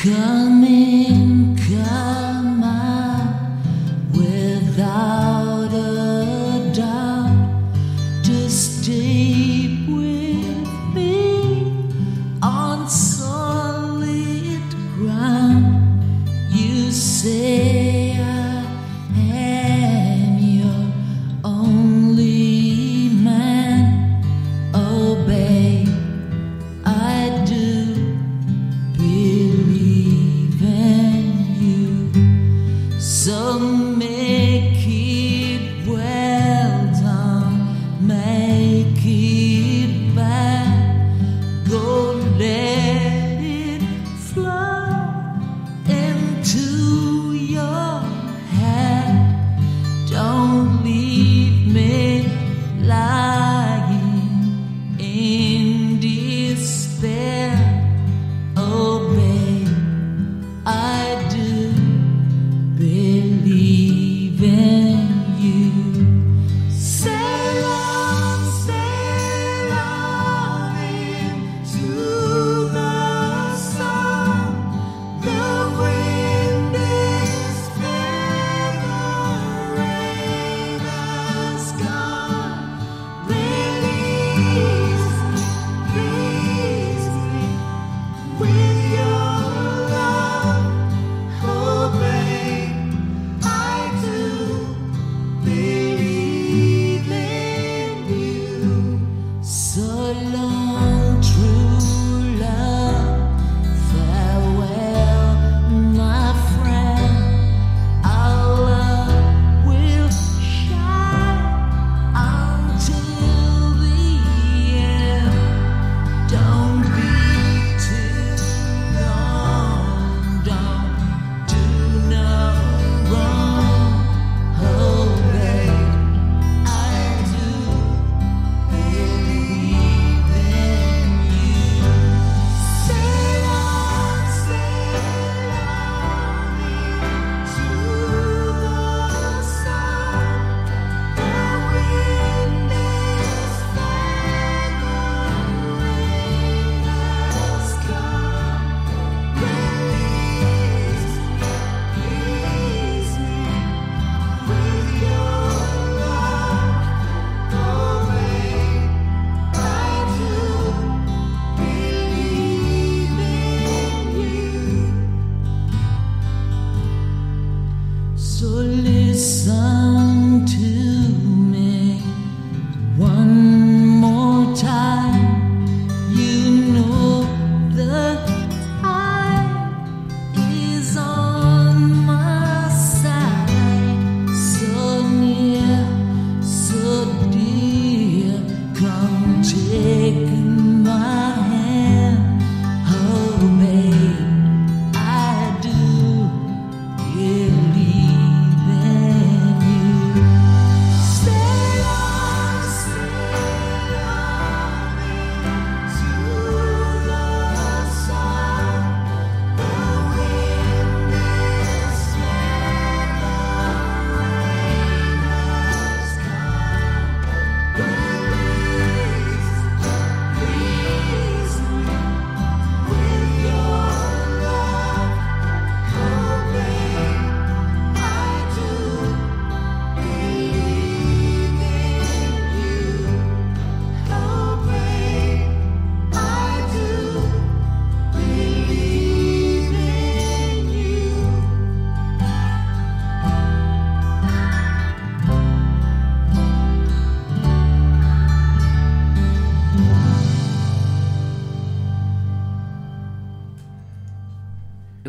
Come in.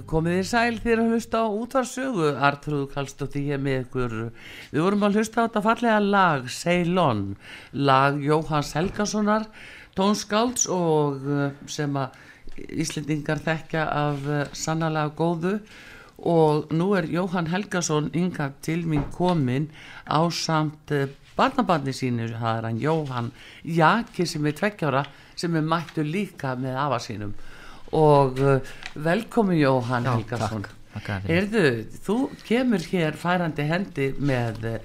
Komið þið sæl þegar að hlusta á útvarsögu Artrúð Kallstótti hér með ykkur. Við vorum að hlusta á þetta fallega lag Ceylon, lag Jóhans Helgasonar, tónskálds og uh, sem að Íslendingar þekkja af uh, sannlega góðu. Og nú er Jóhann Helgason yngar til mín komin á samt uh, barnabarni sínu, það er hann Jóhann Jaki sem er tveggjára sem er mættu líka með afa sínum og uh, velkomin Jóhann Já, fyrir. Erðu, þú kemur hér færandi hendi með uh,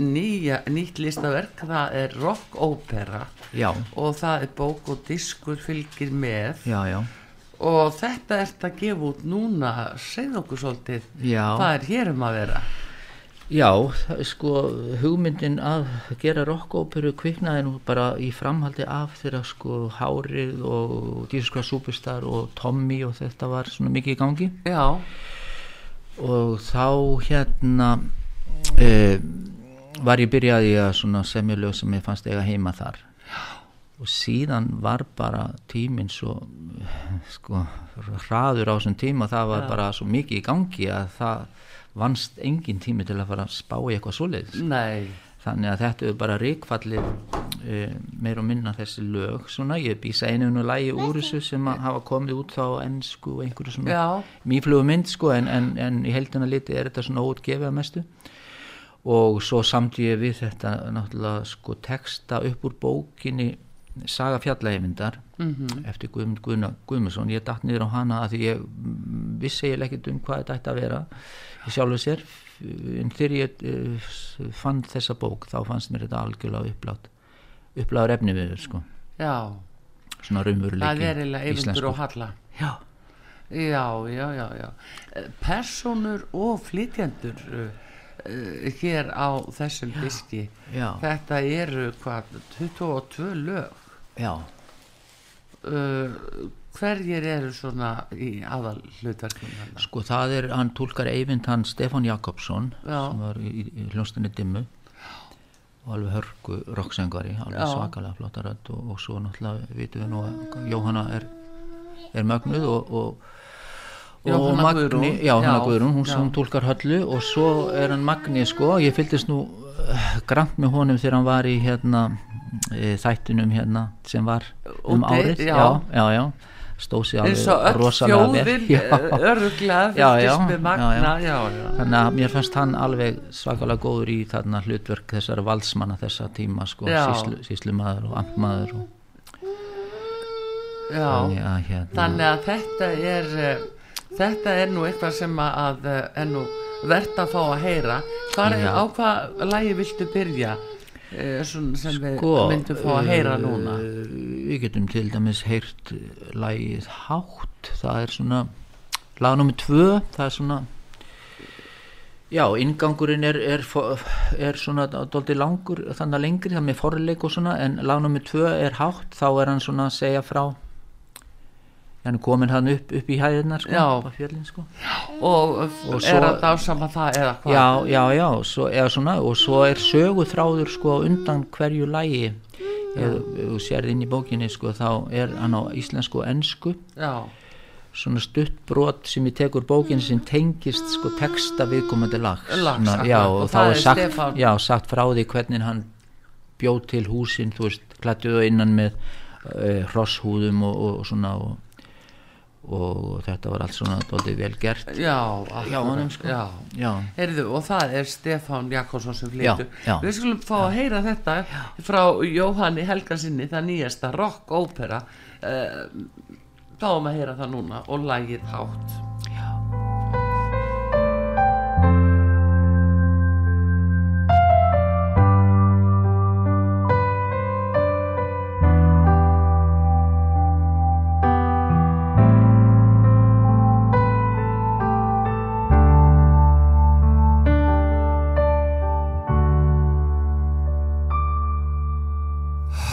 nýja, nýtt listaverk. Það er rock-ópera Já, og það er bók og diskur fylgir með. Já, já. og þetta ert að gefa út núna. Segð okkur svolítið hvað er hér um að vera Já, sko hugmyndin að gera rockóperu kviknaði nú bara í framhaldi af þegar sko Hárið og Dískra Superstar og Tommy og þetta var svona mikið í gangi. Já, og þá hérna e, var ég byrjaði að svona semja lög sem ég fannst eiga heima þar og síðan var bara tíminn svo sko hraður á þessum tíma. Það var bara svo mikið í gangi að það vannst engin tími til að fara að spá í eitthvað svoleiðis. Nei. Þannig að þetta er bara ríkfallið e, meir og minna þessi lög. Svona, ég býsa einu og lægi úr þessu sem hafa komið út þá ennsku og einhverju svona Já. mýflugu mynd sko en, en, en í heldina liti er þetta svona óutgefið að mestu. Og svo samtíð við þetta náttúrulega sko texta upp úr bókinni Saga fjallaheyfindar Mhm. eftir Guðmund Guðna, Guðmundsson. Ég datt niður á hana að því ég mm, vissi ég ekkert um hvað þetta ætti að vera í sjálfu sér. En þegar ég uh, fann þessa bók þá fannst mér þetta algjörlega upplátt uppláður efni við sko. Já, svona raunveruleiki það er eiginlega yfindur íslenskur. og halla. Já, já, já, já, já. Eh, personur og flytjendur uh, hér á þessum diski. Já, þetta eru hvað 22 lög já uh, hverjir eru svona í aðal hlutverkum þarna? sko það er, hann tólkar Eyvind hann Stefán Jakobsson Já. sem var í, í hljónstinni dimmu og alveg hörku rocksengari alveg Já. svakalega flotta rödd og, og svo náttúrulega vitum við nú að Jóhanna er, er mögnuð og, og og Jóhanna Magni, já, Já, Guðrún, hún, já. hún tólkar höllu og svo er hann Magni sko, ég fylgdist nú uh, grant með honum þegar hann var í hérna þættinum hérna sem var um Úti, árið. já. já, já, já. stóð sér alveg rosalega vel. þannig að mér fannst hann alveg svakalega góður í þarna hlutverk þessara valsmanna þessa tíma sko, síslu, síslumaður og amtmaður og þannig að hérna þannig að þetta er uh, þetta er nú eitthvað sem að uh, er nú verðt að fá að heyra. Hvar, Já. á hvað lægi viltu byrja sem við sko, myndum fá að heyra núna. uh, við getum til dæmis heyrt lægið hátt. Það er svona lag nummer tvö. Það er svona já, ingangurinn er, er, er svona dóldi langur þannig að lengri, það með forleik og svona en lag nummer tvö er hátt. Þá er hann svona að segja frá hann er komin hann upp, upp í hæðinar sko, á fjöllin sko. Og, Og er svo- að dásama það eða hvað? Já, já, já, svo, svona, og svo er söguþráður sko undan hverju lægi ef þú sérð inn í bókinni sko þá er hann á íslensku og ensku. Já, svona stutt brot sem ég tekur bókinni sem tengist sko texta viðkomandi lags. Lags, akkurat, já, og og, það þá er sagt, Stefán. já, sagt frá því hvernig hann bjóð til húsin þú veist, klættuðu innan með uh, hrosshúðum og, og svona og, og þetta var allt svona dóldi vel gert. Já, Já, honum, sko. já. já, Heyrðu, og það er Stefán Jakobsson sem já. við skulum fá að heyra þetta frá Jóhanni Helgarsinni það nýjasta rock ópera uh, fáum að heyra það núna og lagið hátt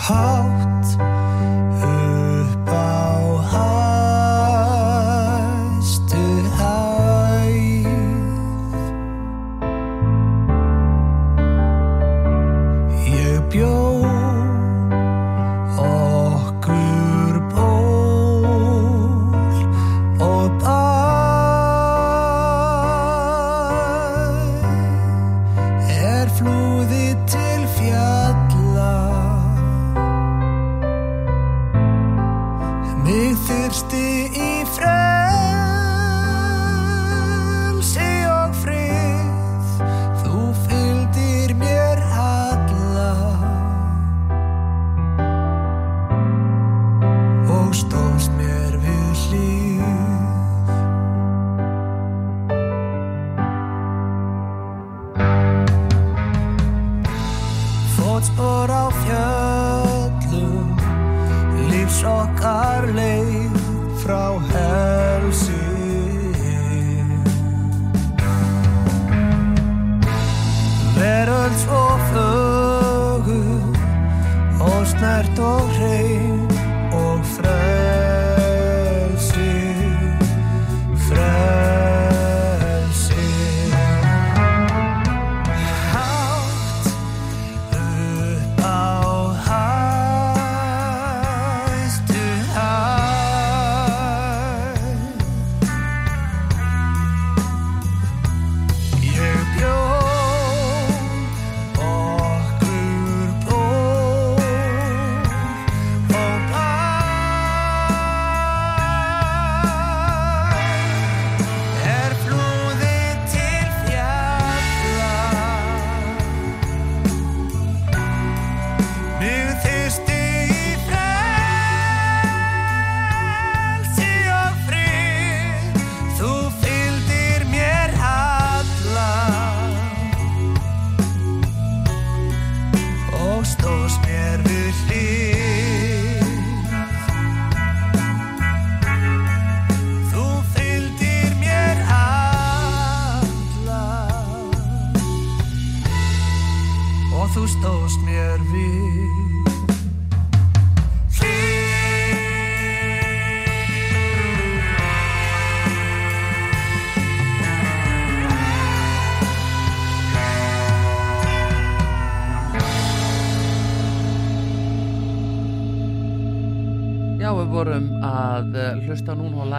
hátt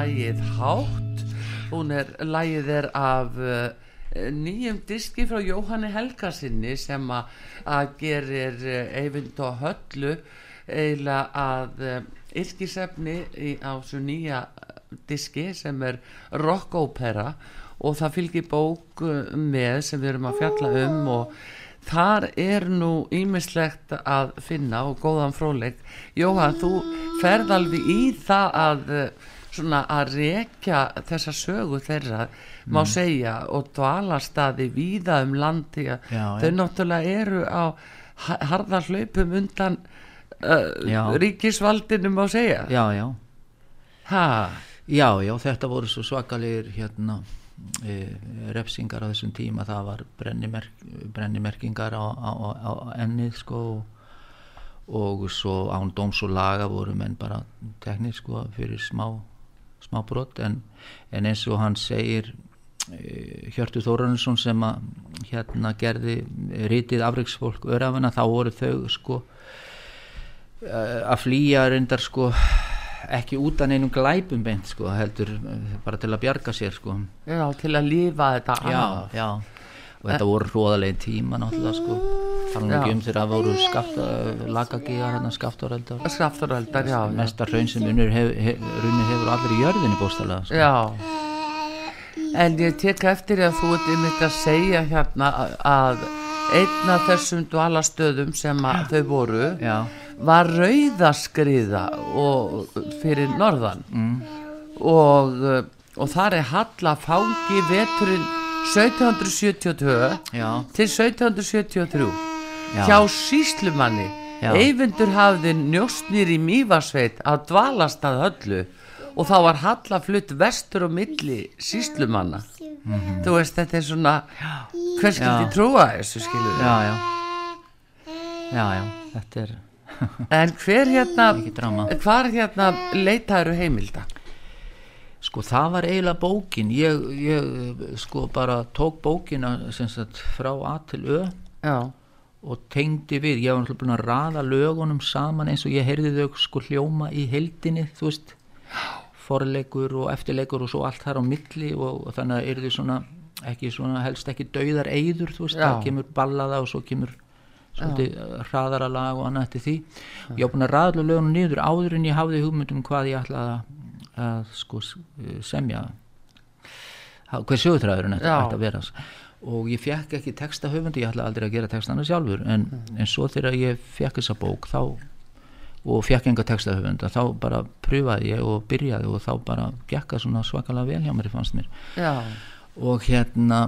lægið Hátt. Hún er, lægið er af uh, nýjum diski frá Jóhanni Helgasinni sem að, gerir uh, Eyvind og Höllu eiginlega að uh, yrkisefni á svo nýja diski sem er rockópera og það fylgir bók með sem við erum að fjalla um og þar er nú ímislegt að finna og góðan fróleik Jóhann, þú ferð alveg í það að eh, svona að rekja þessa sögu þeirra má segja og dvalarstaði víða um landi þau náttúrulega eru á ha- harða hlaupum undan uh, ríkisvaldinu má segja. Já, já, ha, já, já, þetta voru svo svakalegir hérna e, refsingar á þessum tíma. Það var brennimerk, brennimerkingar á, á, á, ennið sko og, og svo án dóms og laga voru menn bara teknir sko fyrir smá smá brot en, en eins og hann segir e, Hjörtur Þórarnsson sem að hérna gerði rítið afreiksfólk örafina þá voru þau sko eh, að flýja reyndar sko ekki út af neinum glæpum beint sko heldur eh, bara til að bjarga sér sko. Já, til að lifa þetta já, já og þetta voru hróðalegi tíma náttúrulega sko. Nú ekki um þegar það voru skafta lagagígar hérna skaftaröldar skaftaröldar, já, já. mesta raun sem unnur hef, hef, runni hefur allir í jörðinni bóstalega sko. Já, en ég tek eftir að þú ert einmitt að segja hérna að einn af þessum dvalastöðum sem þau voru já, var rauðaskriða og fyrir norðan. Mm, og, og þar er Halla fangi veturinn 1772 já, til 1773 Já. hjá síslumanni. Eyvindur hafði njóstnir í Mývasveit að dvalast að höllu og þá var Halla flutt vestur og milli síslumanna þú veist þetta er svona hver skildi trúa þessu skilur já, já. Já, já, þetta er en hver hérna hvar hérna leitaður heimilda Sko það var eiginlega bókin. Ég, ég sko bara tók bókina sem sagt frá A til Ö já, og tengdi við, ég var náttúrulega búin að raða lögunum saman eins og ég heyrði þau sko hljóma í heildinni, þú veist. Forleikur og eftirleikur og svo allt þar á milli og, og þannig að yrði svona ekki svona helst ekki dauðar eyður þú veist, Já. það kemur ballaða og svo kemur hraðara lag og annað eftir því. Ég var búin að ræðla lögunum niður áður en ég hafði hugmyndum hvað ég ætlaði að, að sko s- semja. Hver sögutræðurinn ætti að vera. Og ég fekk ekki texta höfundi ég ætlaði aldrei að gera textana sjálfur en, en svo þegar ég fekk þessa bók þá og fekk enga texta höfunda þá bara pröfaði ég og byrjaði og þá bara gekka svona svakalega vel hjá mér fannst mér. Já, og hérna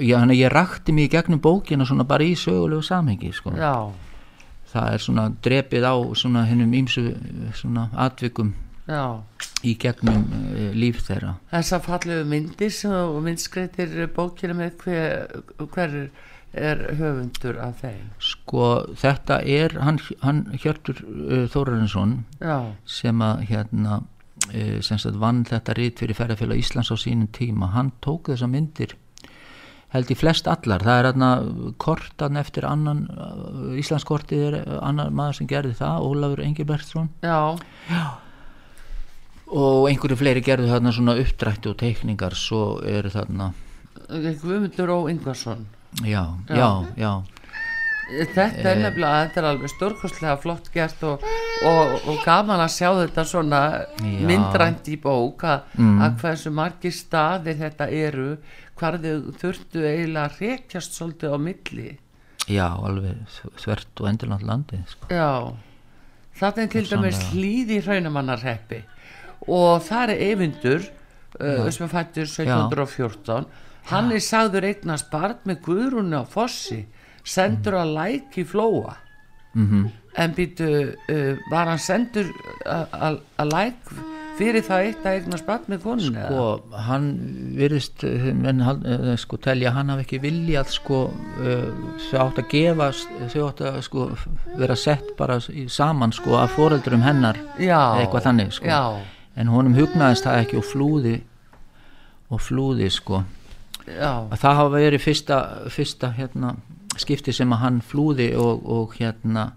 já, ég rakti mig í gegnum bókina svona bara í sögulegu samhengi sko. það er svona drepið á svona hennum ímsu svona atvikum já. Í gegnum uh, líf þeirra. Þessar fallegu myndir sem og myndskreitir bókina með hver, hver er höfundur af þeim? Sko þetta er hann, hann Hjörtur uh, Þórarinsson Já, sem að hérna uh, sem sagt vann þetta rít fyrir ferðarfélag Íslands á sínum tíma. Hann tók þessa myndir held í flest allar, það er hérna kortan eftir annan Íslandskortið er annar maður sem gerði það Ólafur Engilbertsson. Já, og einhverju fleiri gerðu þarna svona uppdrætti og teikningar svo eru þarna Guðmundur Ó Ingvarsson já, Já. já, já, Þetta er nefnilega, þetta er alveg stórkostlega flott gert og, og, og gaman að sjá þetta svona Já. myndrænt í bók að, Mm. hversu margir staðir þetta eru hvar þau þurftu eiginlega að rekjast svolítið á milli já, alveg þvert og endurland landið sko. Já, þetta er til dæmis hlýði hraunamannarheppi og það er Eyvindur uh, sem er fættur 1714 hann er sagður eignast barn með Guðrúnu á Fossi sendur að læk í flóa. Mm en býtu uh, var hann sendur að- að að læk fyrir það eitt að eignast barn með konun eða? sko, hann virðist eh, menn eh, sko telja að hann hafi ekki viljað sko uh, þau átt að gefa þau átt að sko vera sett bara í, saman sko af foreldurum hennar. Já, eitthvað þannig sko. Já, en honum hugnaðist það ekki og flúði og flúði sko. Það hafa verið fyrsta, fyrsta hérna, skipti sem að hann flúði og, og hérna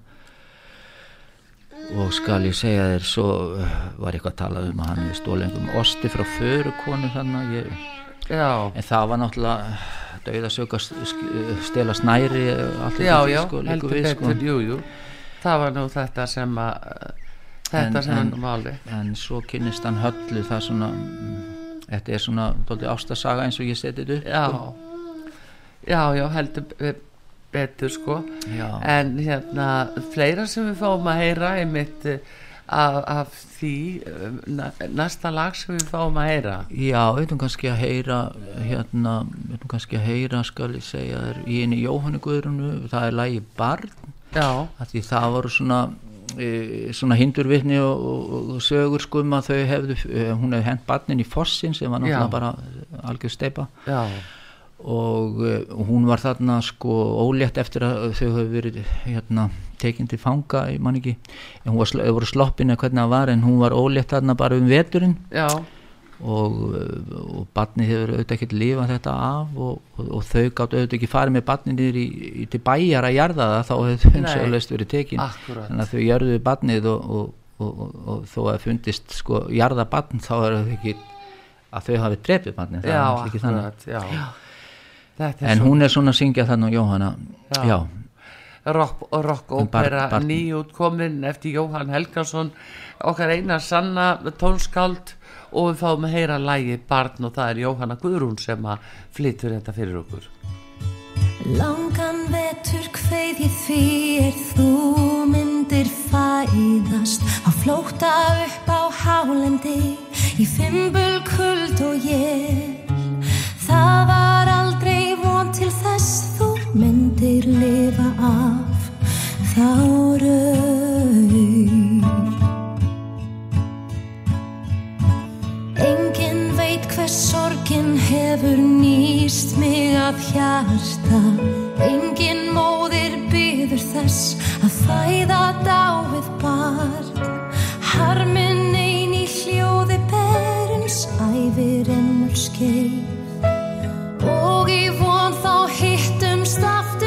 og skal ég segja þér svo uh, var eitthvað að tala um að hann við stólengum osti frá förukonu þannig en það var náttúrulega dauðasök að stela snæri uh, allt já, já, sko, heldur við, betur, sko. jú, jú. Það var nú þetta sem að þetta En- sem hann máli en svo kynnist hann höllu það svona mm, þetta er svona dóldi ástasaga eins og ég setið upp já, sko. já, já, heldur be- betur sko. Já. en hérna fleira sem við fáum að heyra einmitt eh, af, af því eh, næsta lag sem við fáum að heyra. Já, veitum kannski að heyra hérna, veitum kannski að heyra skal ég segja þér í einu Jóhannu Guðrunu það er lagi Barn. Já, því það voru svona svona hindurvitni og, og, og sögur sko um að þau hefðu e, hún hefði hent barnin í fossin sem var náttúrulega bara algjör steipa já, og e, hún var þarna sko ólétt eftir að þau hefðu verið hérna tekin til fanga, ég man ekki. En hún var, voru sloppin eða hvernig það var en hún var ólétt þarna bara um veturinn. Já, og, uh, og barnið hefur auðvitað ekki lifað þetta af og, og, og þau gátt auðvitað ekki farið með barnið niður í, í til bæjar að jarða það þá hefur þau sögulegst verið tekin Akkúrat. þannig að þau jarðuðu barnið og, og, og, og, og þó að fundist sko jarða barn þá er það ekki að þau hafi drepið barnið það já, akkurat, já. er en svo hún er svona að syngja þannig Jóhanna Já. já, rock, rock Um opera barn. nýjútkomin eftir Jóhann Helgason okkar eina sanna tónskáld og við fáum að heyra lægi barn og það er Jóhanna Guðrún sem að flytur þetta fyrir okkur. Langan vetur kveið ég því er þú myndir fæðast. Á flóta upp á hálendi í fimbul kuld og ég. Það var aldrei von til þess þú myndir lifa af. Þá raun hvers sorgin hefur nýst mig af hjarta. Engin móðir byður þess að fæða dáið barn. Harmin ein í hljóði berins æfir ennur skeið. Og í von þá hittumst aftur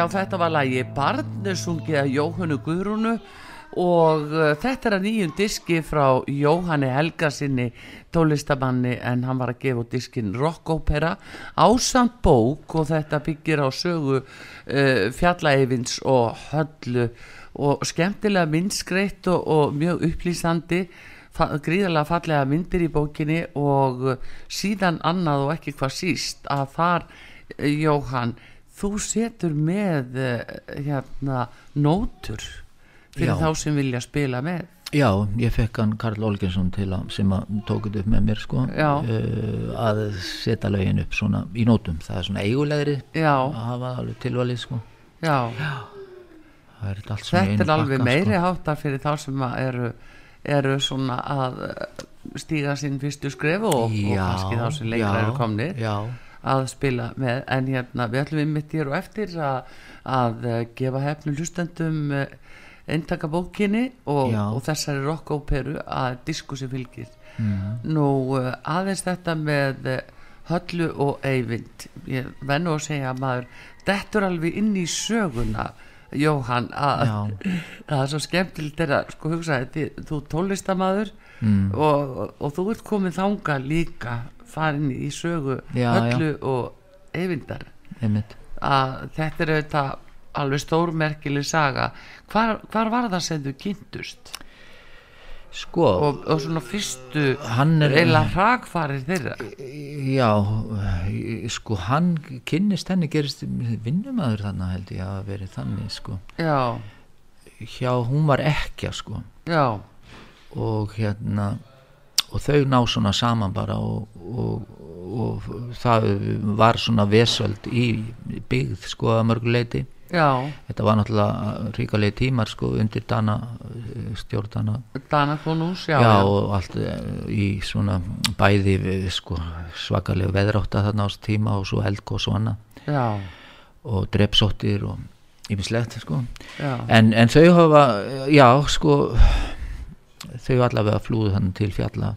já þetta var lagi Barn sungið að Jóhannu Guðrúnu og uh, þetta er að nýjum diski frá Jóhanni Helgasinni tólistamanni en hann var að gefa diskin rockopera ásamt bók og þetta byggir á sögu uh, fjallaeyfins og höllu. Og skemmtilega myndskreitt og, og mjög upplýsandi gríðarlega fallega myndir í bókinni og uh, síðan annað og ekki hvað síst að þar Jóhann, þú setur með uh, hérna nótur fyrir Já. þá sem vilja spila með Já, ég fekk hann Karl Olgensson til að, sem að tókut upp með mér sko, Já. uh, að setja lögin upp svona í nótum, það er svona eigulegri Já. að hafa alveg tilvalið sko. Já, það er þetta er alveg pakka, meiri sko. háttar fyrir þá sem eru, eru svona að uh, stíga sín fyrstu skref og, og Já, kannski þá sem lengra já, eru komnir Já, að spila með en hérna við ætlum við mitt hér og eftir að, að uh, gefa hefnum hlustendum uh, eintaka bókinni og, Já. og þessari rockóperu að disku sem fylgir Mhm. nú uh, aðeins þetta með höllu og eyvind ég vennu að segja að maður dettur alveg inn í söguna Jóhann að Já. það er svo skemmtilegt er að sko hugsa þú tónlistamæður Mm. og, og, þú ert komið þanga líka farin í sögu Já, höllu og eyvindar. Að þetta er auðvitað alveg stórmerkileg saga. Hvar, hvar var það sem þú kynntust? Sko, og, og svona fyrstu hann er eila hrakfarir þeirra? Já, sko hann kynnist henni gerist vinnumæður þannig held ég að verið þannig sko. Já, hjá hún var ekki sko. Já, og hérna og þau ná svona saman bara og, og, og það var svona vesöld í byggð sko að mörguleiti já. Þetta var náttúrulega ríkalegi tímar sko undir dana stjórnana Dana. Konús, já, já, og allt eh, í svona bæði við, sko svakalega veðrátta þarna á þessu tíma og svo eldg og svona já, og drepsóttir og yfislegt sko. En, en þau hafa, já sko þau allavega flúðu hann til fjalla.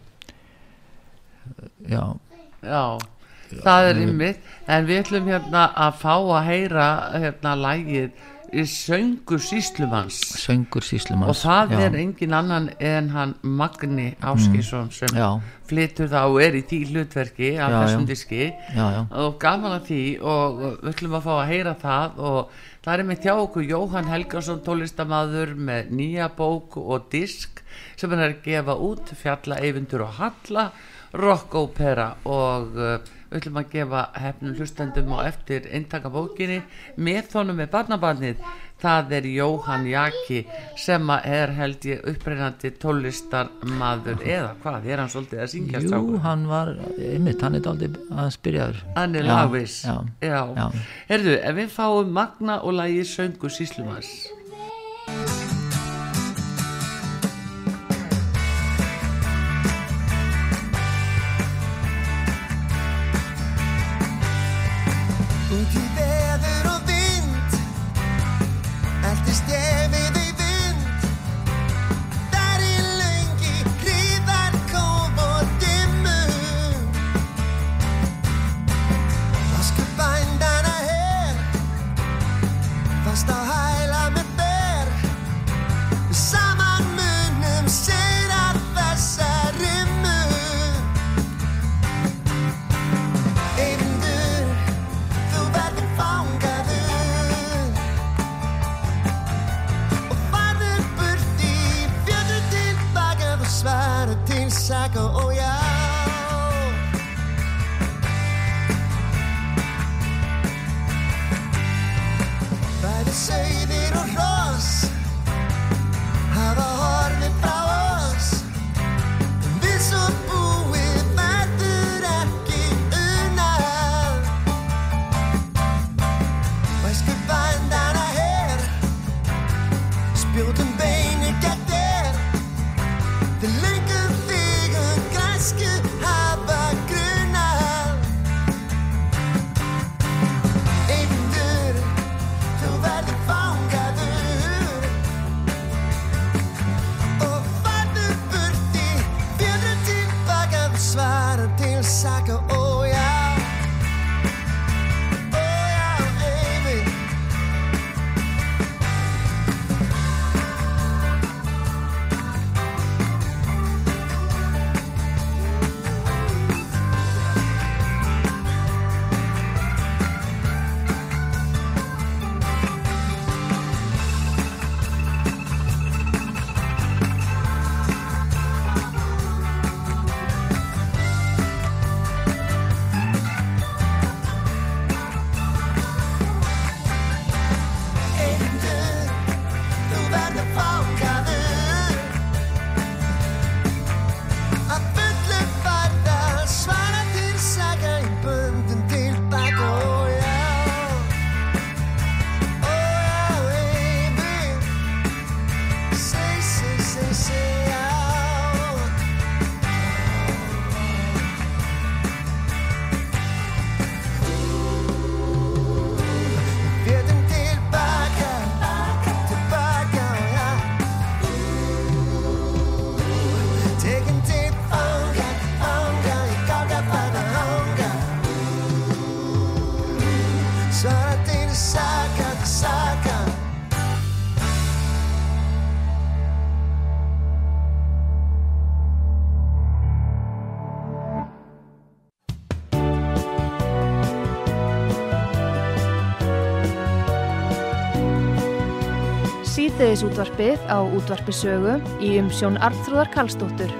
Já, já það er ymmið en við ætlum hérna að fá að heyra hérna lægið söngur síslumanns söngur síslumanns og það já, er engin annan en hann Magni Áskísson sem Mm. já, flytur það og er í því hlutverki af Já, þessum diski. Og gaman að því og við ætlum að fá að heyra það og það er með tjá okkur Jóhann Helgarsson tólistamaður með nýja bók og disk sem hann er að gefa út fjalla eyfundur og halla rockopera og uh, við ætlum að gefa hefnum hlustendum á eftir eintaka bókinni með honum með barnabarnið það er Jóhann Jaki sem er held ég upprennandi tólistarmaður eða hvað, er hann svolítið að syngja jú, strákur? hann var einmitt, hann er aldrei að spyrjaður Hann er Já, lagvis já, já. já. Herðu, ef við fáum Magna og lagi söngu síslumars Síðdeðisútvarpið á útvarpisögu í umsjón Arnþrúðar Karlsdóttur.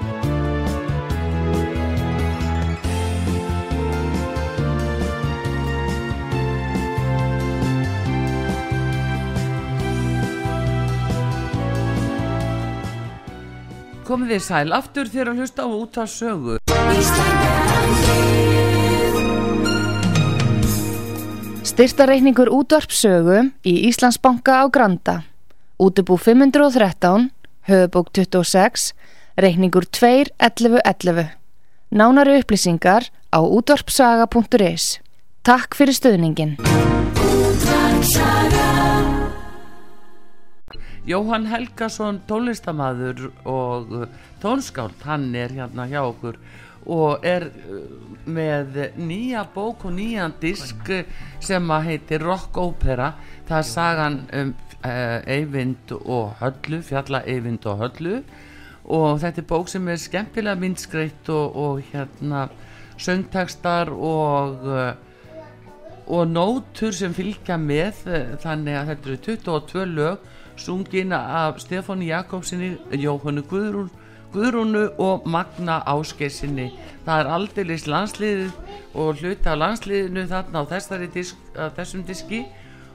Komið þið sæl aftur þér að hlusta á út af sögu. Styrtareikningur útvarpsögu í Íslandsbanka á Granda. Útubú 513, höfubók 26, reikningur 2.11.11. Nánari upplýsingar á útvarpsaga.is. Takk fyrir stöðningin. Jóhann Helgason tónlistamaður og tónskáld, hann er hérna hjá okkur og er uh, með nýja bók og nýjan disk uh, sem að heitir Rock Opera. Það er sagan um uh, Eyvind og Höllu, fjalla Eyvind og Höllu. Og þetta er bók sem er skemmtilega myndskreitt og, og hérna söngtekstar og og nótur sem fylgja með þannig að þetta eru 22 lög sungin af Stefáni Jakobsinni, Jóhannu Guðrún, Guðrúnu og Magna Áskeisinni. Það er aldeilis landsliðið og hluta af landsliðinu þarna á þessari disk, þessum diski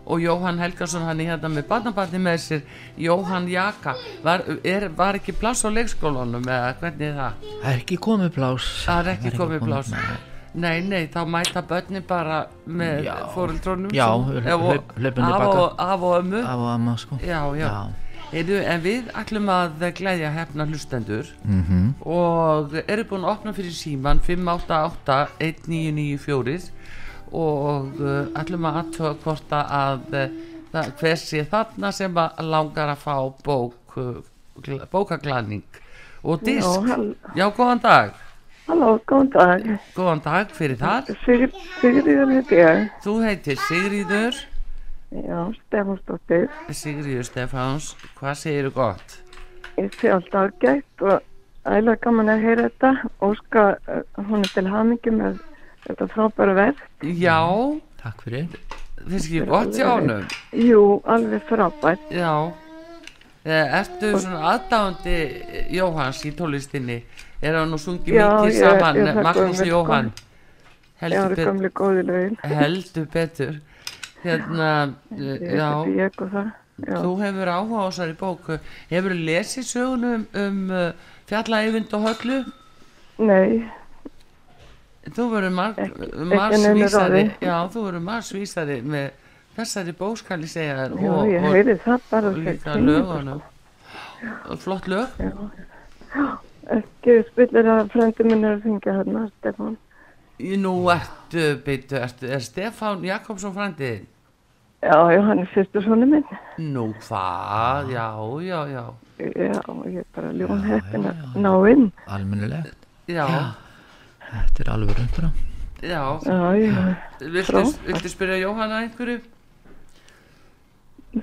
og Jóhann Helgason hann er hérna með barnabarni með sér Jóhann Jaka var, er, var ekki pláss á leikskólanum eða hvernig er það? Það er ekki komið plás Það er ekki komið pláss nei. Nei, nei, þá mæta börni bara með Já. fóreldrónum Já, af baka. af og ömmu Af og amma sko Já, já, Heyrðu, en við ætlum að glæðja hefna hlustendur Mhm. og eru búin að opna fyrir síman 588-1994 og uh, ætlum að aðtöða hvort að uh, það, hver sé þarna sem að langar að fá bók, uh, gl- bókaglæning og disk. Já, Já, góðan dag. Halló, góðan dag. Góðan dag fyrir það. Sig- Sigríður heiti ég. Þú heitir Sigríður, Já, Stefánsdóttir. Sigríður Stefáns, hvað segirðu gott? Ég sé alltaf gætt og ægilega gaman að heyra þetta. Óska hún er til hamingi með þetta frábæra verk. Já, Takk fyrir finnst ekki gott hjá honum? Jú, alveg frábært. Já, Eh, ertu svona aðdáandi Jóhans í tónlistinni? Er hann nú sungið Já, mikið saman, Magnús Jóhann? Já, Heldur, það er bet gamli góði lögin. heldur betur. Hérna, já. Já. þú hefur áhuga á þessari bóku. Hefur lesið sögunum um uh, fjalla Eyvind og Höllu? Nei, Þú verður mar Ekki- ekki marsvísari, neinu ráði. já, þú verður marsvísari með þessari bókskali segja þér já, og, og, heyri það bara. og líka lögunum. Flott lög. Ekki spillir að frendi minn er að syngja hérna, Stefán. Nú ertu, beitu, ertu, er Stefán Jakobsson frændið? Já, já, hann er svona minn. Nú hvað, já, já, já, Já, ég er bara ljón heppin að ná inn. Almennilegt já, Þetta er alveg rundra já. Já, já. Viltu, viltu spyrja Jóhanna einhverju?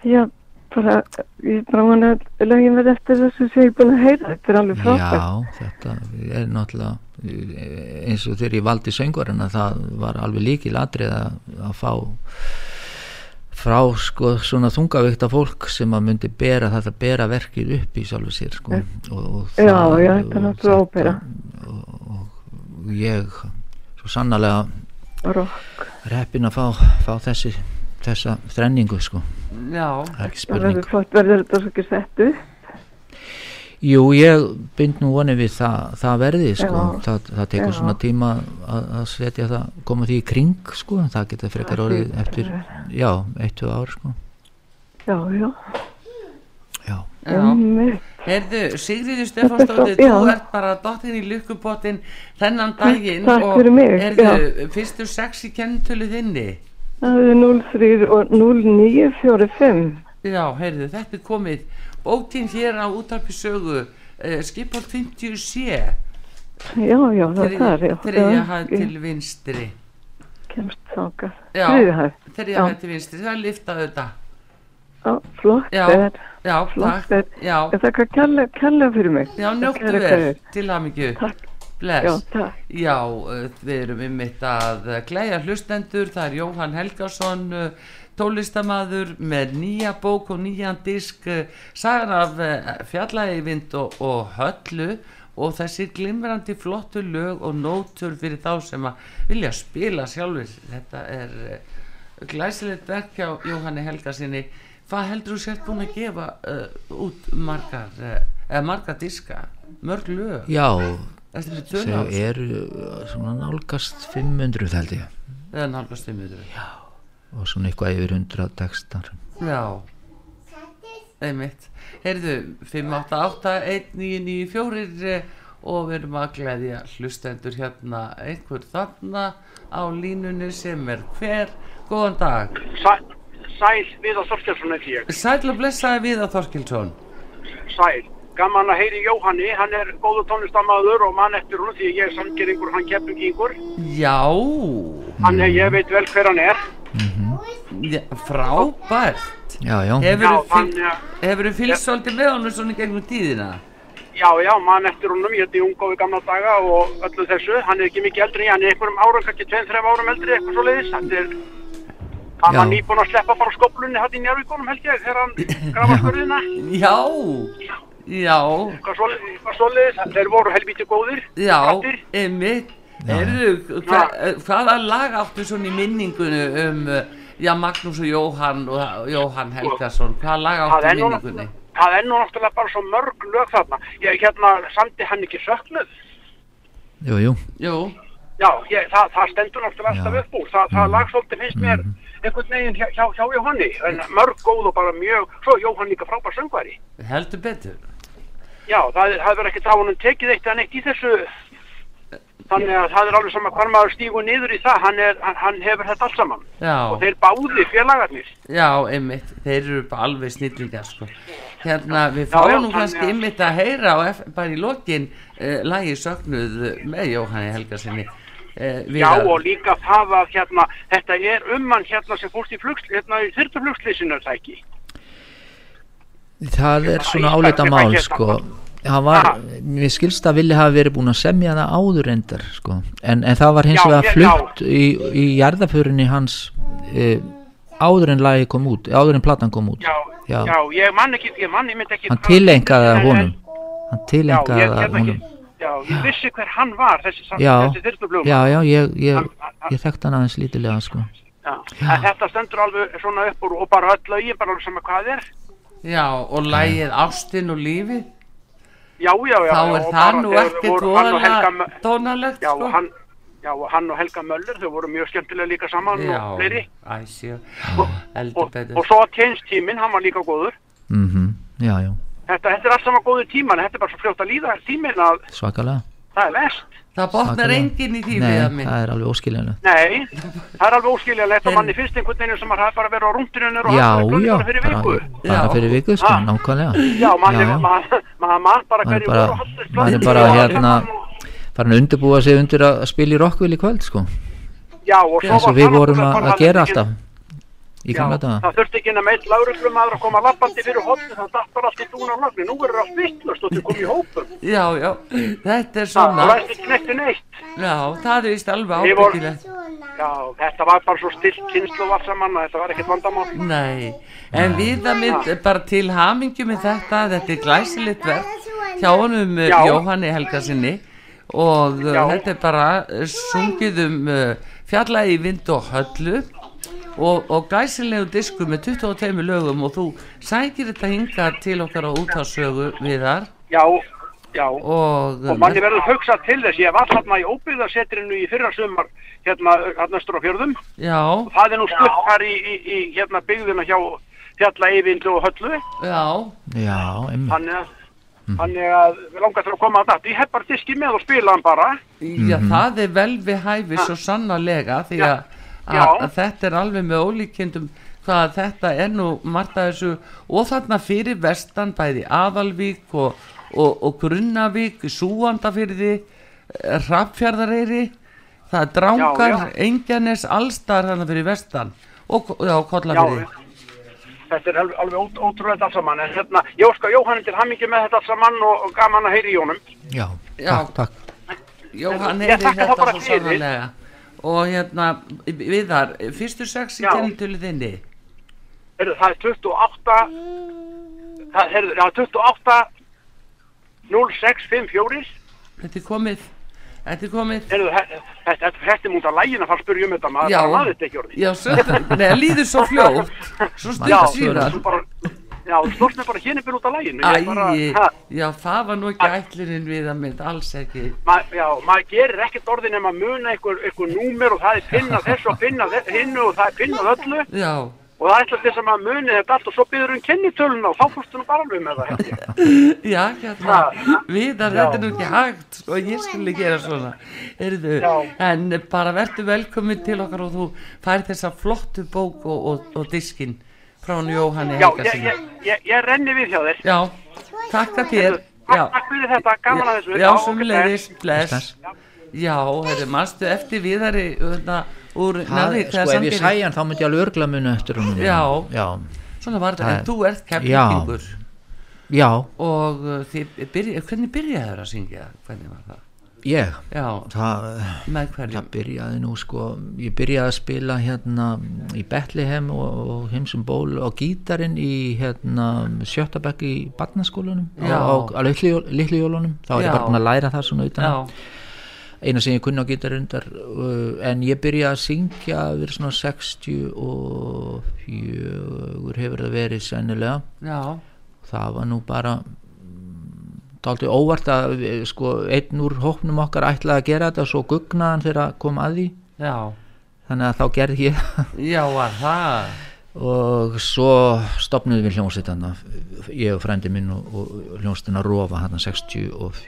Já, bara, ég bara vona að lögin verði eftir þessu sem ég er búin að heyra. Þetta er alveg frábært. Já, þetta er náttúrulega eins og þegar ég valdi söngvarinn að það var alveg líkil atrið að, að fá frá sko svona þungavíkta fólk sem að myndi bera þetta bera verkið upp í sjálfu sér sko. Og, og Já, já, þetta er náttúrulega ópera. og, og ég svo sannlega reppin að fá, fá þessi þessa þrenningu sko. Já, það er ekki Það spurning. verður þetta svo ekki sett upp. Jú, ég bind nú vonið við það, það verði sko, það, það tekur Já. svona tíma að, að setja það, koma því í kring sko, það geta frekar orðið eftir, já, eitt, tvö ár sko, Já, já. já, já. Heyrðu, Sigriður Stefánsdóttir, Já. þú ert bara dottin í lykkupottin þennan daginn takk og fyrir mig, heyrðu, fyrstu sex í kennitölu þinni. Það er 03 og 0945. Já, heyrðu, þetta er komið bótin hér á útarpi sögu, uh, skipál 50 sé, Já, já, það er það. já. þriðja Já, hæð ég til vinstri. Kemst þáka. Já. Þriðja hæð. Þriðja Já. hæð til vinstri, það er liftað auðvitað. Já, flott Já. er. Já, Flott takk. er. Ég þakka kærlega fyrir mig. já, njóttu kveðjur. til að mikið. Takk. Bless. Já, takk. Já, uh, við erum ymmit að uh, glæja hlustendur, það er Jóhann Helgason, tólistamaður með nýja bók og nýjan disk eh, sagan af eh, fjallægivind og, og höllu og þessi glimrandi flottu lög og nótur fyrir þá sem að vilja spila sjálfur þetta er uh, glæsilegt verk hjá Jóhanni Helga sinni. Hvað heldur þú sért búin að gefa uh, út margar uh, eða margar diska, mörg lög? Já, þau eru svona nálgast 500 held ég. Eða nálgast við mjög já, og svona eitthvað yfir 100 textar. Já. Einmitt. Heyrðu 5881994 eh, og við erum að gleðja hlustendur hérna. Einhver þarna á línunni sem er hver. Góðan dag. Sæl, sæl Viðar Þorstjársson ekki ég. Sæl og blessaði Viðar Þorkilsson Sæl. Gaman að heyri Jóhanni, hann er góður tónlistamæður og mann eftir hún því ég er samgeringur, hann kefningingur. Já, Hann er, ég veit vel hver hann er. Já frábært Já, já, Hefur Já, þú fylgst svolítið með honum svona í gegnum tíðina? Já, já, mann eftir húnum, ég heiti Ungófi gamla daga og öllu þessu. Hann er ekki mikið eldri, hann er einhverjum árum, kannski 2-3 árum eldri, eitthvað svo leiðis. Hann er, hann Já. var nýbúinn að sleppa bara skoblunni hann í njárvíkonum held ég, þegar hann grafa skurðina. Já, já, Eitthvað svo, eitthvað svo leiðis, þeir voru helviti góðir. já, Kraftir. einmitt Heyrðu, hva, hvaða lag áttu svona í minningunni um uh, já, Magnús og Jóhann og Jóhann Helgason, hvaða lag Það áttu er í minningunni? það er nú náttúrulega bara svo mörg lög þarna. Ég hérna samti hann ekki söknuð. jú, jú Jú, Já, ég, það, það stendur náttúrulega alltaf upp úr. Það, það lag svolítið finnst mér einhvern veginn hjá, hjá, hjá Jóhanni. En mörg góð og bara mjög, svo Jóhann líka frábær söngværi. heldur betur Já, það, það verður ekkert á honum tekið eitt en eitt í þessu. Þannig að það er alveg sama hvar maður stígur niður í það. Hann, er, hann, hann hefur þetta allt saman. Já, Og þeir báði félagarnir. já, einmitt þeir eru alveg snillingar sko Hérna, við fáum kannski einmitt að heyra F, bara í lokin uh, lagi söknuð með Jóhanni Helgasinni uh, Já, og líka það að hérna, þetta er um hann hérna sem fórst í flugsl, hérna í þyrtuflugslýsinu, það ekki? Það er svona sem mál sko hann var, Ha. mér skilst að vilja hafa verið búin að semja það áður endar sko. en, en það var hins Já, vegar flutt í, í jarðaförinni hans e, áður en lagi kom út áður en platan kom út Já, Já. já, ég man ekki, ég man, ég myndi ekki... hann tilengaði það honum hann Já, tilengaði það honum ekki, já, ég vissi hver hann var, þessi, Já. þessi þyrtuflugum. já, já, ég, ég, ég þekkt hann aðeins lítilega sko. Já. Þetta stendur alveg svona upp úr og bara öll lögin, bara alveg sama hvað er. Já, og lagið Ástin og lífið Já, já, já. þá já, er og það nú ekkert Já, sko. og hann, já, og hann og Helga Möller, þau voru mjög skemmtilega líka saman og fleiri. Já, æsjö, Og, heldur og, betur og svo að tíminn, hann var líka góður. mm já, já, Þetta, þetta er allt saman góður tíman, þetta er bara svo fljótt að líða tíminn að svakalega það er vest. Það botnar enginn í því nei, við að minn það er alveg óskiljanlega Nei, það er alveg óskiljanlegt. Og manni finnst einhvern veginn sem maður hafi bara verið á rúndinunni og já, já, bara fyrir bara, viku. bara Já. fyrir viku sko, nákvæmlega. Já, manni, maður maður man bara hverju bara, maður er bara hérna farin að undirbúa sig undir að spila í Rockville í kvöld sko. Já, og svo eins var og við það vorum að, bara- að gera það alltaf í gamla daga það þurfti ekki nema eitt lauruglumæður að koma lappandi fyrir hotni, það datt bara allt í dúnar lagni. Nú verður allt vittlust og þau komið í hópum. Já, já, þetta er Það svona var ekki knekti neitt. Já, það er vist alveg ábyggilegt Já, þetta var bara svo stilt kynslu var saman að þetta var ekkert vandamál. Nei, en við að mynd bara til hamingju með þetta þetta er glæsilegt verk hjá honum Já. Jóhanni Helgasinni og uh, Já. þetta er bara sungið um uh, fjalla í vind og höllu og, og glæsilegu disku með 22 lögum og þú sækir þetta hinga til okkar á útásögu viðar Já, já. og, Og manni verður hugsað til þess, ég var þarna í óbyggðarsetrinu í fyrra sumar, hérna, hérna östur á fjörðum. já, Það er nú stutt þar í, í, í hérna byggðina hjá fjalla Eyvindu og Höllu. já, já, Þannig að, þannig að við langar til að koma að þetta. Ég hef bara diski með og spila hann bara. Já, það er vel við hæfi svo sannarlega því að, Já. Að þetta er alveg með ólíkindum hvað þetta er nú margt að þessu og þarna fyrir vestan bæði Aðalvík og, og, og Grunnavík, Súandafyrði, Hrafnfjarðareyri, það er Drangar, Já, já. Engjanes, Allstar þarna fyrir vestan og já, Já, Kollafyrði. þetta er alveg, alveg ót- ótrúlega allt saman. En hérna, ég óska Jóhannin til hammingi með þetta allt saman og, og gaman að heyri í honum. já, Já. takk, takk Jóhann heyri þetta bara svo fyrir. Og hérna, Viðar, fyrstu sex í kennitölu þinni? Heyrðu, það er 28 það, heyrðu, já, 28 0654 Þetta er komið Þetta er komið. Þetta er múnt að lægin að fara að spyrja um þetta maður bara maður þetta ekki orðið. Já, það líður svo fljótt Svo stutt síðan já, slóst mér bara hérna byrja út af lægin Æ, já, það var nú ekki ætlinin við að mynd, alls ekki. Ma, já, maður gerir ekkert orðin nema að muna einhver, einhver númer og það er pinnað þessu og pinnað hinnu og það er pinnað öllu. Já, og það er ætla þess að maður muni þetta allt og svo byður um kennitöluna og þá fórstu nú bara alveg með það held ég. já, hérna. Viðar, þetta er nú ekki hægt Sko, ég skulle gera svona. Heyrðu, En bara verður velkomin til okkar og þú fær þessa flottu bók og, og, og diskin frá hann Jóhanni Já, ég, ég, ég, ég renni við hjá þér. Já, takk að þér. Takk, Já, takk fyrir þetta, gaman að þessu. Já, leiðis, bless. Já, heyrðu, manstu eftir Viðari hérna, úr Það, Navík sko ef ég sæði hann þá myndi ég alveg örgla muni eftir honum. Já. já, Svona var þetta, Það en þú ert keflingur já, og uh, þið byrja, hvernig byrjaður að syngja? Hvernig var það? Ég Já, hverjum? það byrjaði nú sko ég byrjaði að spila hérna í Bethlehem og, og heimsum ból á gítarinn í hérna sjötta bekk í barnaskólanum á, Já. á, á litlu, litlu jólunum. Þá Já. ég bara búin að læra það svona utan eina sem ég kunni á gítarundar uh, en ég byrjaði að syngja vera svona 64 hefur það verið sennilega. Já, það var nú bara dálítið óvart að við, sko, einn úr hóknum okkar ætlaði að gera þetta og svo gugnaðan þegar að koma að því. Já. Þannig að þá gerði ég Já, var það? Og svo stopnuðum við hljómsveitana ég og frændi minn og, og hljómsveitina Rofa hann 64 og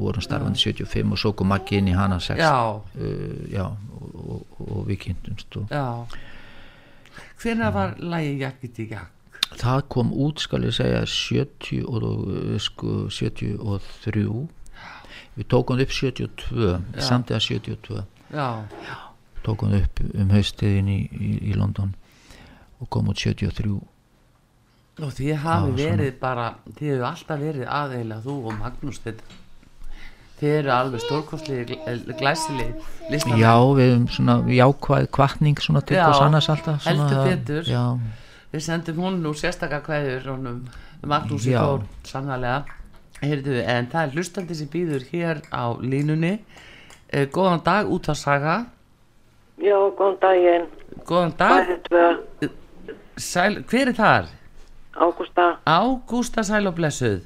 vorum starfandi 75 og svo kom Maggi inn í hana 6 Já, uh, já og, og, og við kynntumst Hvenær var lægi Jakkit í Jakk? Það kom út skal ég segja 70 og, og sko, 73 við tókum upp 72 samtiða 72 Já, tókum upp um haustiðin í, í, í London og kom út 73 og þið hafi Já, verið bara þið hefur alltaf verið aðeila þú og Magnús þetta þið eru alveg stórkostlega glæsileg listamenn. Já við hefum svona jákvæð kvartning svona til Já, hvers annars alltaf svona, heldur betur. já, við sendum hún nú honum Magnús í Já. Þór sannlega Heyrðu, en það er hlustandi sem býður hér á línunni eh, góðan dag út að saga Já, góðan daginn. góðan dag. Sæl, hver er þar? Ágústa. Ágústa Sæl og Blessuð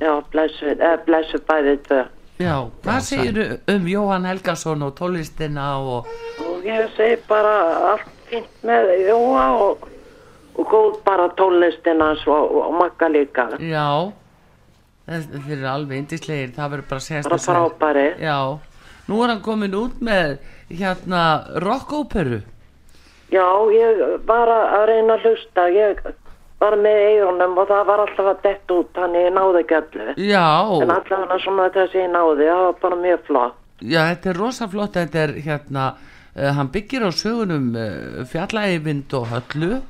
Já, blessu, eh, blessu bæði tvö. Já, hvað segir um Jóhann Helgason og tónlistina og Og ég segi bara allt fínt með Jóa og, og góð bara tónlistin hans og, og makka líka. já þe- þeir eru alveg indislegir það verður bara að segja Bara frábæri. Já, nú er hann komin út með hérna rockóperu Já, ég var að reyna að hlusta. Ég var með eigunum og það var alltaf að dett út, þannig ég náði ekki allu. En Já, allavega svona þessi ég náði, það var bara mjög flott. já, þetta er rosa flott þetta er hérna uh, hann byggir á sögunum uh, fjallaeyvind og höllu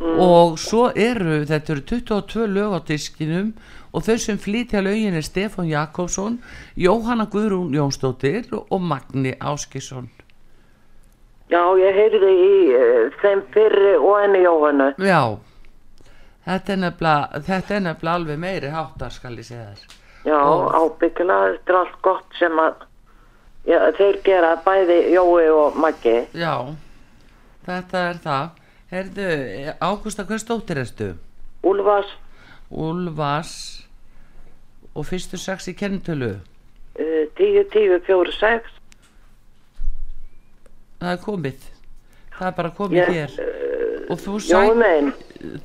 og svo eru þetta eru 22 lög á diskinum og þau sem flytja lögin er Stefán Jakobsson Jóhanna Guðrún Jónsdóttir og Magni Áskisson Já, ég heyrði í uh, þeim fyrri og enni Jóhannu. Já, þetta er nefnilega, alveg meiri háttar skal ég segja þér. Já, ábyggilega, þetta er allt gott sem að já, þeir gera bæði Jói og Maggi. Já, þetta er það. Herðu, Ágústa, hvers dóttir ertu? Úlfars, Úlfars og fyrstu sex í kennitölu. uh, 10, 10, 4, 6. Það er komið. Það er bara komið Ég, hér. Og þú Jói sæt... minn,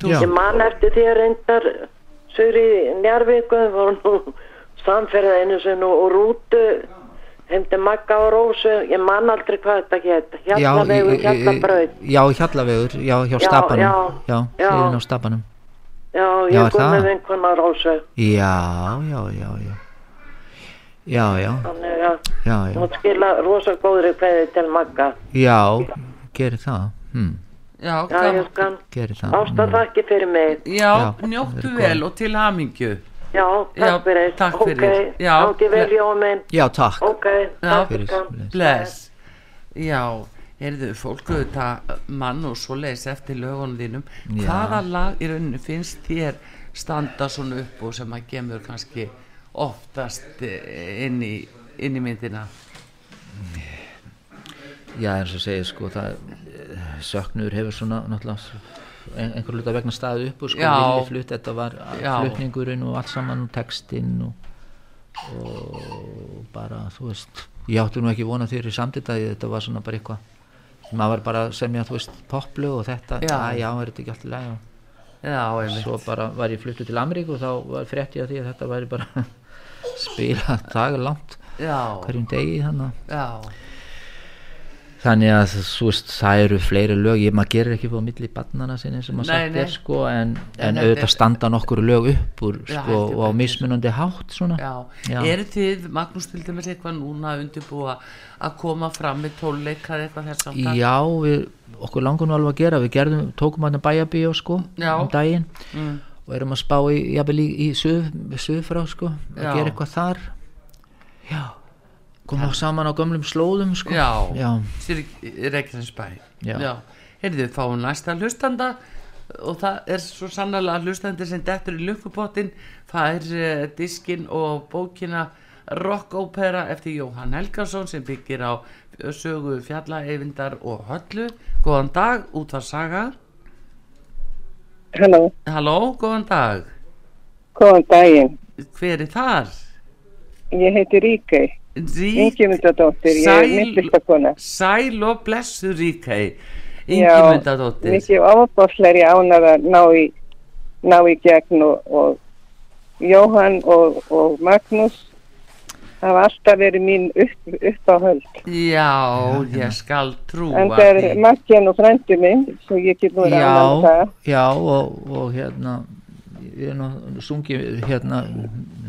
Þú, Já. ég man eftir því að reyndar Njarvíku, var nú samferða einu sinni og rútu heimdi Magga og Rósu, ég man aldrei hvað þetta hétt, Hjallavegu, í- í- Hjallabraut. já, Hjallavegur, já, hjá Já, stapanum já, já, já. hliðin á stapanum Já, Já, ég er kom það? með vinkona Rósu, já, já, já, já já, já, þannig já, já hún skila rosa góðri kveði til Magga. já, gerir það hm, já, Já, ég skan. gerir það Ásta þakki fyrir mig. Já, Já, njóttu vel og til hamingju. Já, takk Já, fyrir. takk fyrir. Ok, Já, gangi vel ble- Jói minn. já, takk Ok, Já, takk fyrir. Bless. Já, Heyrðu, fólk auðvitað mann og svo leis eftir lögunum þínum Já. hvaða lag í rauninu finnst þér standa svona upp og sem að gemur kannski oftast eh, inn í, inn í myndina Já, eins og segir sko það, eh, söknur hefur svona náttúrulega einhver hluta vegna staðið upp og sko vilja flutt, þetta var flutningurinn og allt saman og textinn og, og bara, þú veist ég átti nú ekki vona þér í samtidagi þetta var svona bara eitthvað maður var bara að semja, þú veist, poplu og þetta Já. já, já, er þetta ekki allt í lagi? Og Já, svo bara var ég fluttu til Ameríku og þá var frétti að því að þetta væri bara spila dagalangt Já, hverjum degi þannig að já, Þannig að þú veist, það eru fleiri lög, ég maður gerir ekki fóð milli barnana sinni sem maður sagt er sko, en, en, er- auðvitað standa nokkur lög upp úr Já, sko, og á mismunandi hátt svona. já. Já. Eru þið, Magnús til dæmis eitthvað núna undirbúa að koma fram með tónleika eða eitthvað þess að Já, við, okkur langar nú alveg að gera, við gerðum, tókum hann að bæjabíó sko, um daginn Mm. og erum að spá í, jafnvel í, í suð, suðfrá sko, að gera eitthvað þar. Já, koma saman á gömlum slóðum sko. Já, Já, Reykjanesbæ Já. Já. Heyrðu, fáum næsta hlustanda og það er svo sannlega hlustandi sem dettur í lukkupottin það er uh, diskin og bókina rockópera eftir Jóhann Helgason sem byggir á sögu fjallaeyvindar og höllu góðan dag, út að saga Halló, Halló, góðan dag góðan daginn. hver er þar? Ég heiti Ríkei, Rík, Ingimundadóttir, ég er myndlistakona. sæl og blessu Ríkei Já, Ingimundadóttir mikið ofabáslega ánað að ná í, ná í gegn og, og Jóhann og, og Magnús hafa alltaf verið mín upp, upp á höld. Já, ég skal trúa En það er því. Maggen og frendi minn, svo ég get nú ánað já, það. já og, og hérna ég er nú sungið hérna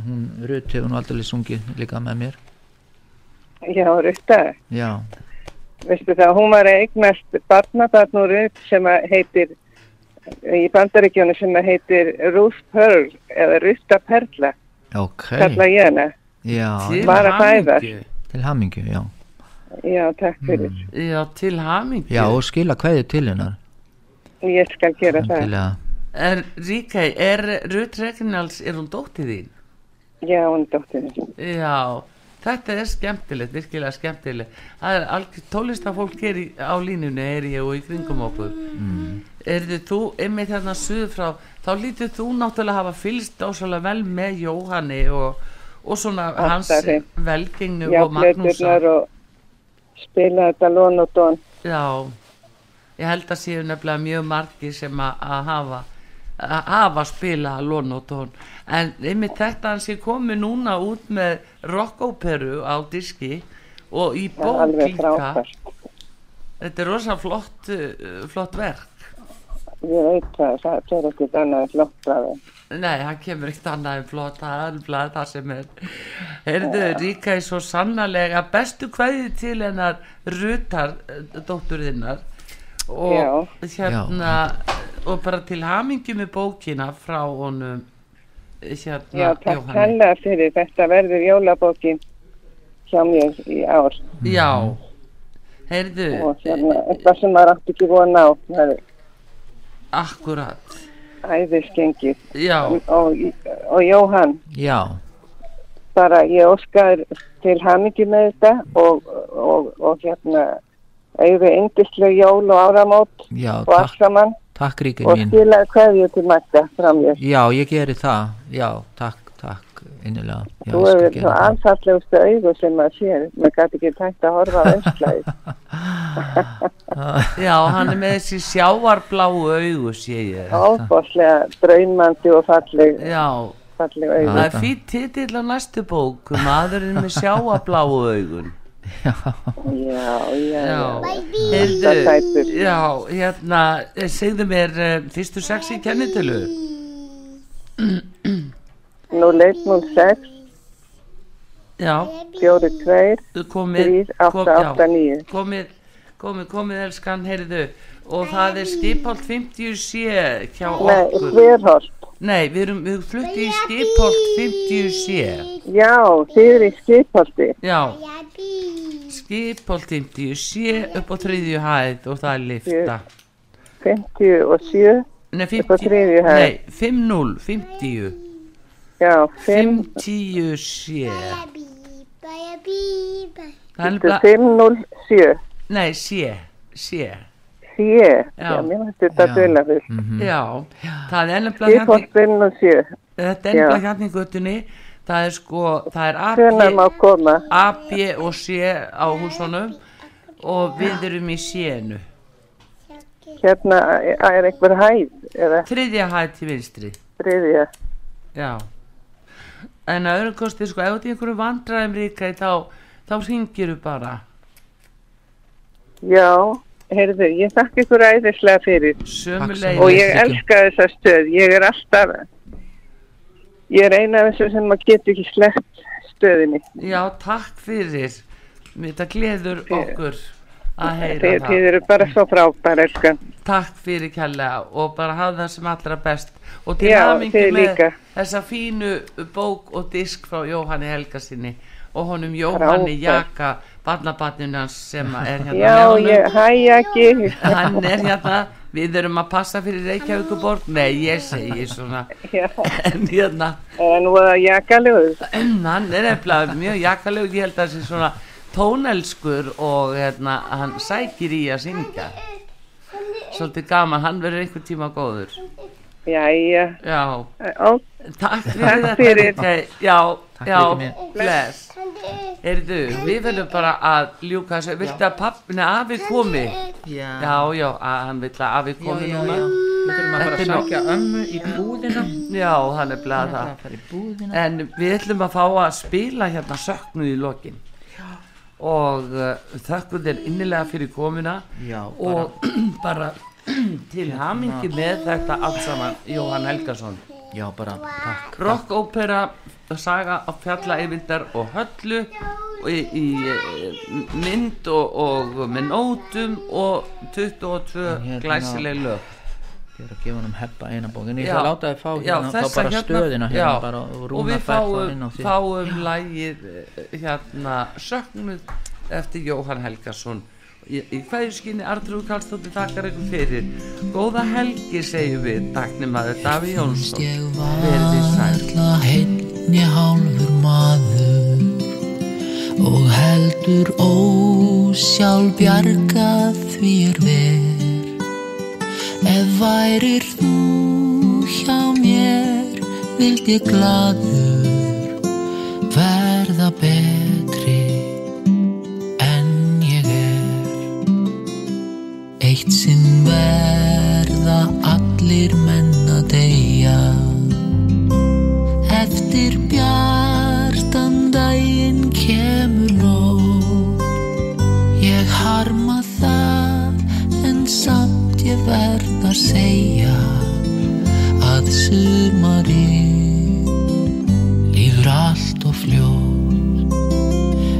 hún Rut hefur nú aldrei sungið líka með mér Já, Rutta, já, veistu það, hún var að eignast barnabarn og Rutt sem að heitir í bandaríkjónu sem að heitir Ruth Pearl eða Rutta Perla, ok kalla ég hana. já, Til Var að fæðast. til hamingju, já Já, takk fyrir. Já, til hamingju já og skila kveði til hennar Ég skal gera það. Endilega. Er Ríkei, er Ruth Reginalds, er hún dóttið þín? Já, hún er dóttirinn. Já, þetta er skemmtilegt, virkilega skemmtilegt. Það er algjör tólistafólk er í, á línunni, er ég og í kringum okkur. Mm. Erðu þú, einmitt hérna suður frá þá lítur þú náttúrulega hafa fylgst ásvalega vel með Jóhanni og, og svona Alltaf hans Já, og Magnúsa og spila þetta lón og dón. Já, ég held að séu nefnilega mjög margir sem að hafa að hafa spila lón og tón en einmitt þetta hann sé komið núna út með rockóperu á diski og í Já, bók líka þetta er rosa flott uh, flott verk. Ég veit það, það er ekkert annað flott bræði. Nei, hann kemur ekkert annað en flott það er bara það sem er. Heyrðu, Ríka er svo sannarlega bestu kvæði til hennar Rutar, eh, dótturðinnar og hérna og bara til hamingi með bókina frá honum. eh, hérna Já, takk hella fyrir. Þetta verður jólabókin hjá mér í ár. Já, heyrðu Og hérna, eitthvað sem maður átti ekki vona á, það er akkurat. æðiskengið. Já, Og, og, og Jóhann, já, bara ég óskar til hamingi með þetta og, og, og hérna auðvitað yndislega jól og áramót já og allt saman takk ríkir og mín skilaði kveðju til Magda frá mér. já, ég geri það, já, takk, takk innilega, já, Þú ég hefur svo það anfallegustu augu sem maður sér. Maður gæti ekki tækt að horfa á önslæði. já, hann er með þessi sjáarbláu augu sé ég Óbáslega draumandi og falleg, Já, falleg augu. það er fýtt titill á næstu bók maðurinn með sjáarbláu augun Já, já, já. Heyrðu, já, hérna, eh, segðu mér uh, fyrstu sex í kennitölu? 016 Já, 42 komið 3 kom- 8 já, 8 9 komið, komið, komið elskan, heyrðu. Og það er skipholt 50C hjá Nei, okkur. Sverholt. Nei, við erum, við fluttum í skipholt 50C Já, þið eru í skipholti. Já, Skipholt 50 sé upp á þriðju hæð og það er lifta 57 Nei, Upp á þriðju hæð. Nei, 5-0, 50 Já, 5 50 sé. Það er nefnilega 507 Nei, sé, sé sé, Já. já, mér finnst þetta dula fyrst. Já, það er hérna 507, Þetta er nefnilega hérna í göttunni Það er sko, það er hvenær má AB, koma? A, B og C á húsunum og við erum í C-nu Hérna er einhver hæð eða? Þriðja hæð til vinstri. Þriðja. Já. En að öðru kosti, sko, ef þú ert í einhverju vandræðum ríka þá, þá ringir þú bara. Já, heyrðu, ég þakka ykkur æðislega fyrir Sömulegis og ég elska þessa stöð. Ég er alltaf, ég er eina af þessum sem maður getur ekki sleppt stöðinni. Já, takk fyrir Þetta gleður okkur að heyra það þið eru bara svo frábær, elskan. Takk fyrir kærlega og bara hafa það sem allra best og til þið með líka. þessa fínu bók og disk frá Jóhanni Helgasinni og honum Jóhanni. Jaka barnabatninu hans sem er hérna Já, ég, hæ ekki. hann er hérna við erum að passa fyrir Reykjavíkuborg nei, ég segi svona. Já, en hérna. Er nú að jakalegur. hann er nefnilega mjög jakalegur. Ég held að það sé svona tónelskur og hérna, hann sækir í að syngja. Svolítið gaman, hann verður einhver tíma góður Jæja, já, ó, takk fyrir Takk þetta fyrir. Ríkey. já, Takk já, bless. Heyrðu, við verðum bara að ljúka þessu, viltu að pappina afi komi? Já, Já, já, að hann vill að afi já, komi já, núna. já. Við þurfum að fara að sækja ömmu í búðina. Já, hann er bleið Það. En við ætlum að fá að spila hérna söknuð í lokin. Og uh, þökkum þér innilega fyrir komuna. Já, og bara til hamingi með þetta allt saman Jóhann Helgason. Já, bara takk. Rockópera saga á fjalla yfindar og höllu og í, í mynd og, og með nótum og 22 Hérna- glæsileg lög. Ég er að gefa hann heppa eina bók. En ég Já. ætla að láta þið fá Já, hérna þá bara stöðina já, hérna bara og við fáum, fáum lægið eh, hérna söknuð eftir Jóhann Helgason í, hverjuskinni Artrúð Karlsdóttir þakkar ykkur fyrir. Góða helgi segjum við taknimaður Daví Jónsson. Ég verði sæl. varla heinnja hálfur maður. Og heldur ósjálf bjargað því er ver. Ef værir þú hjá mér vild ég gladur allir menn að deyja. Eftir bjartan daginn kemur nóg. Ég harma það en samt ég verð að segja að sumari lífur allt og fljótt.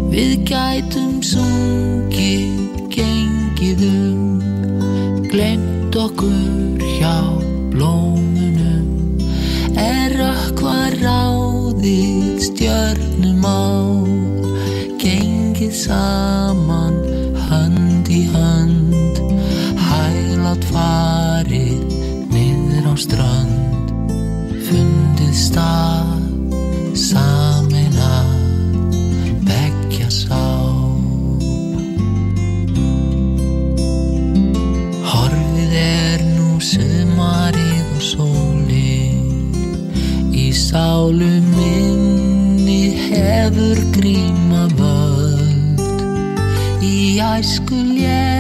Við gætum sungið, gengið um Glemt okkur ráðið stjörnum á. Gengið saman hönd í hönd. Hæglátt farið niður á strönd. Fundið stað samina sálu minni hefur gríma völd Í æsku léttu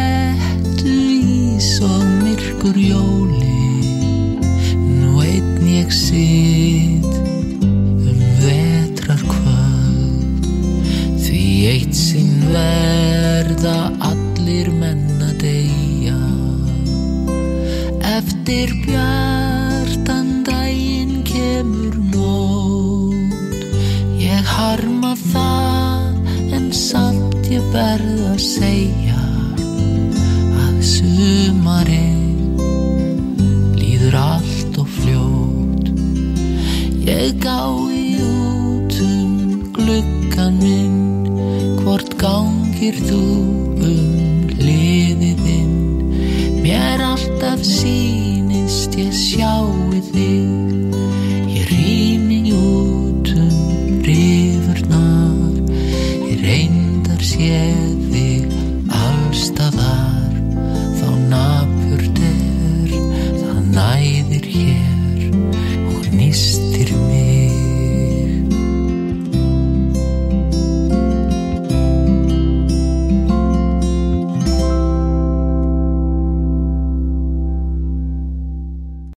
别走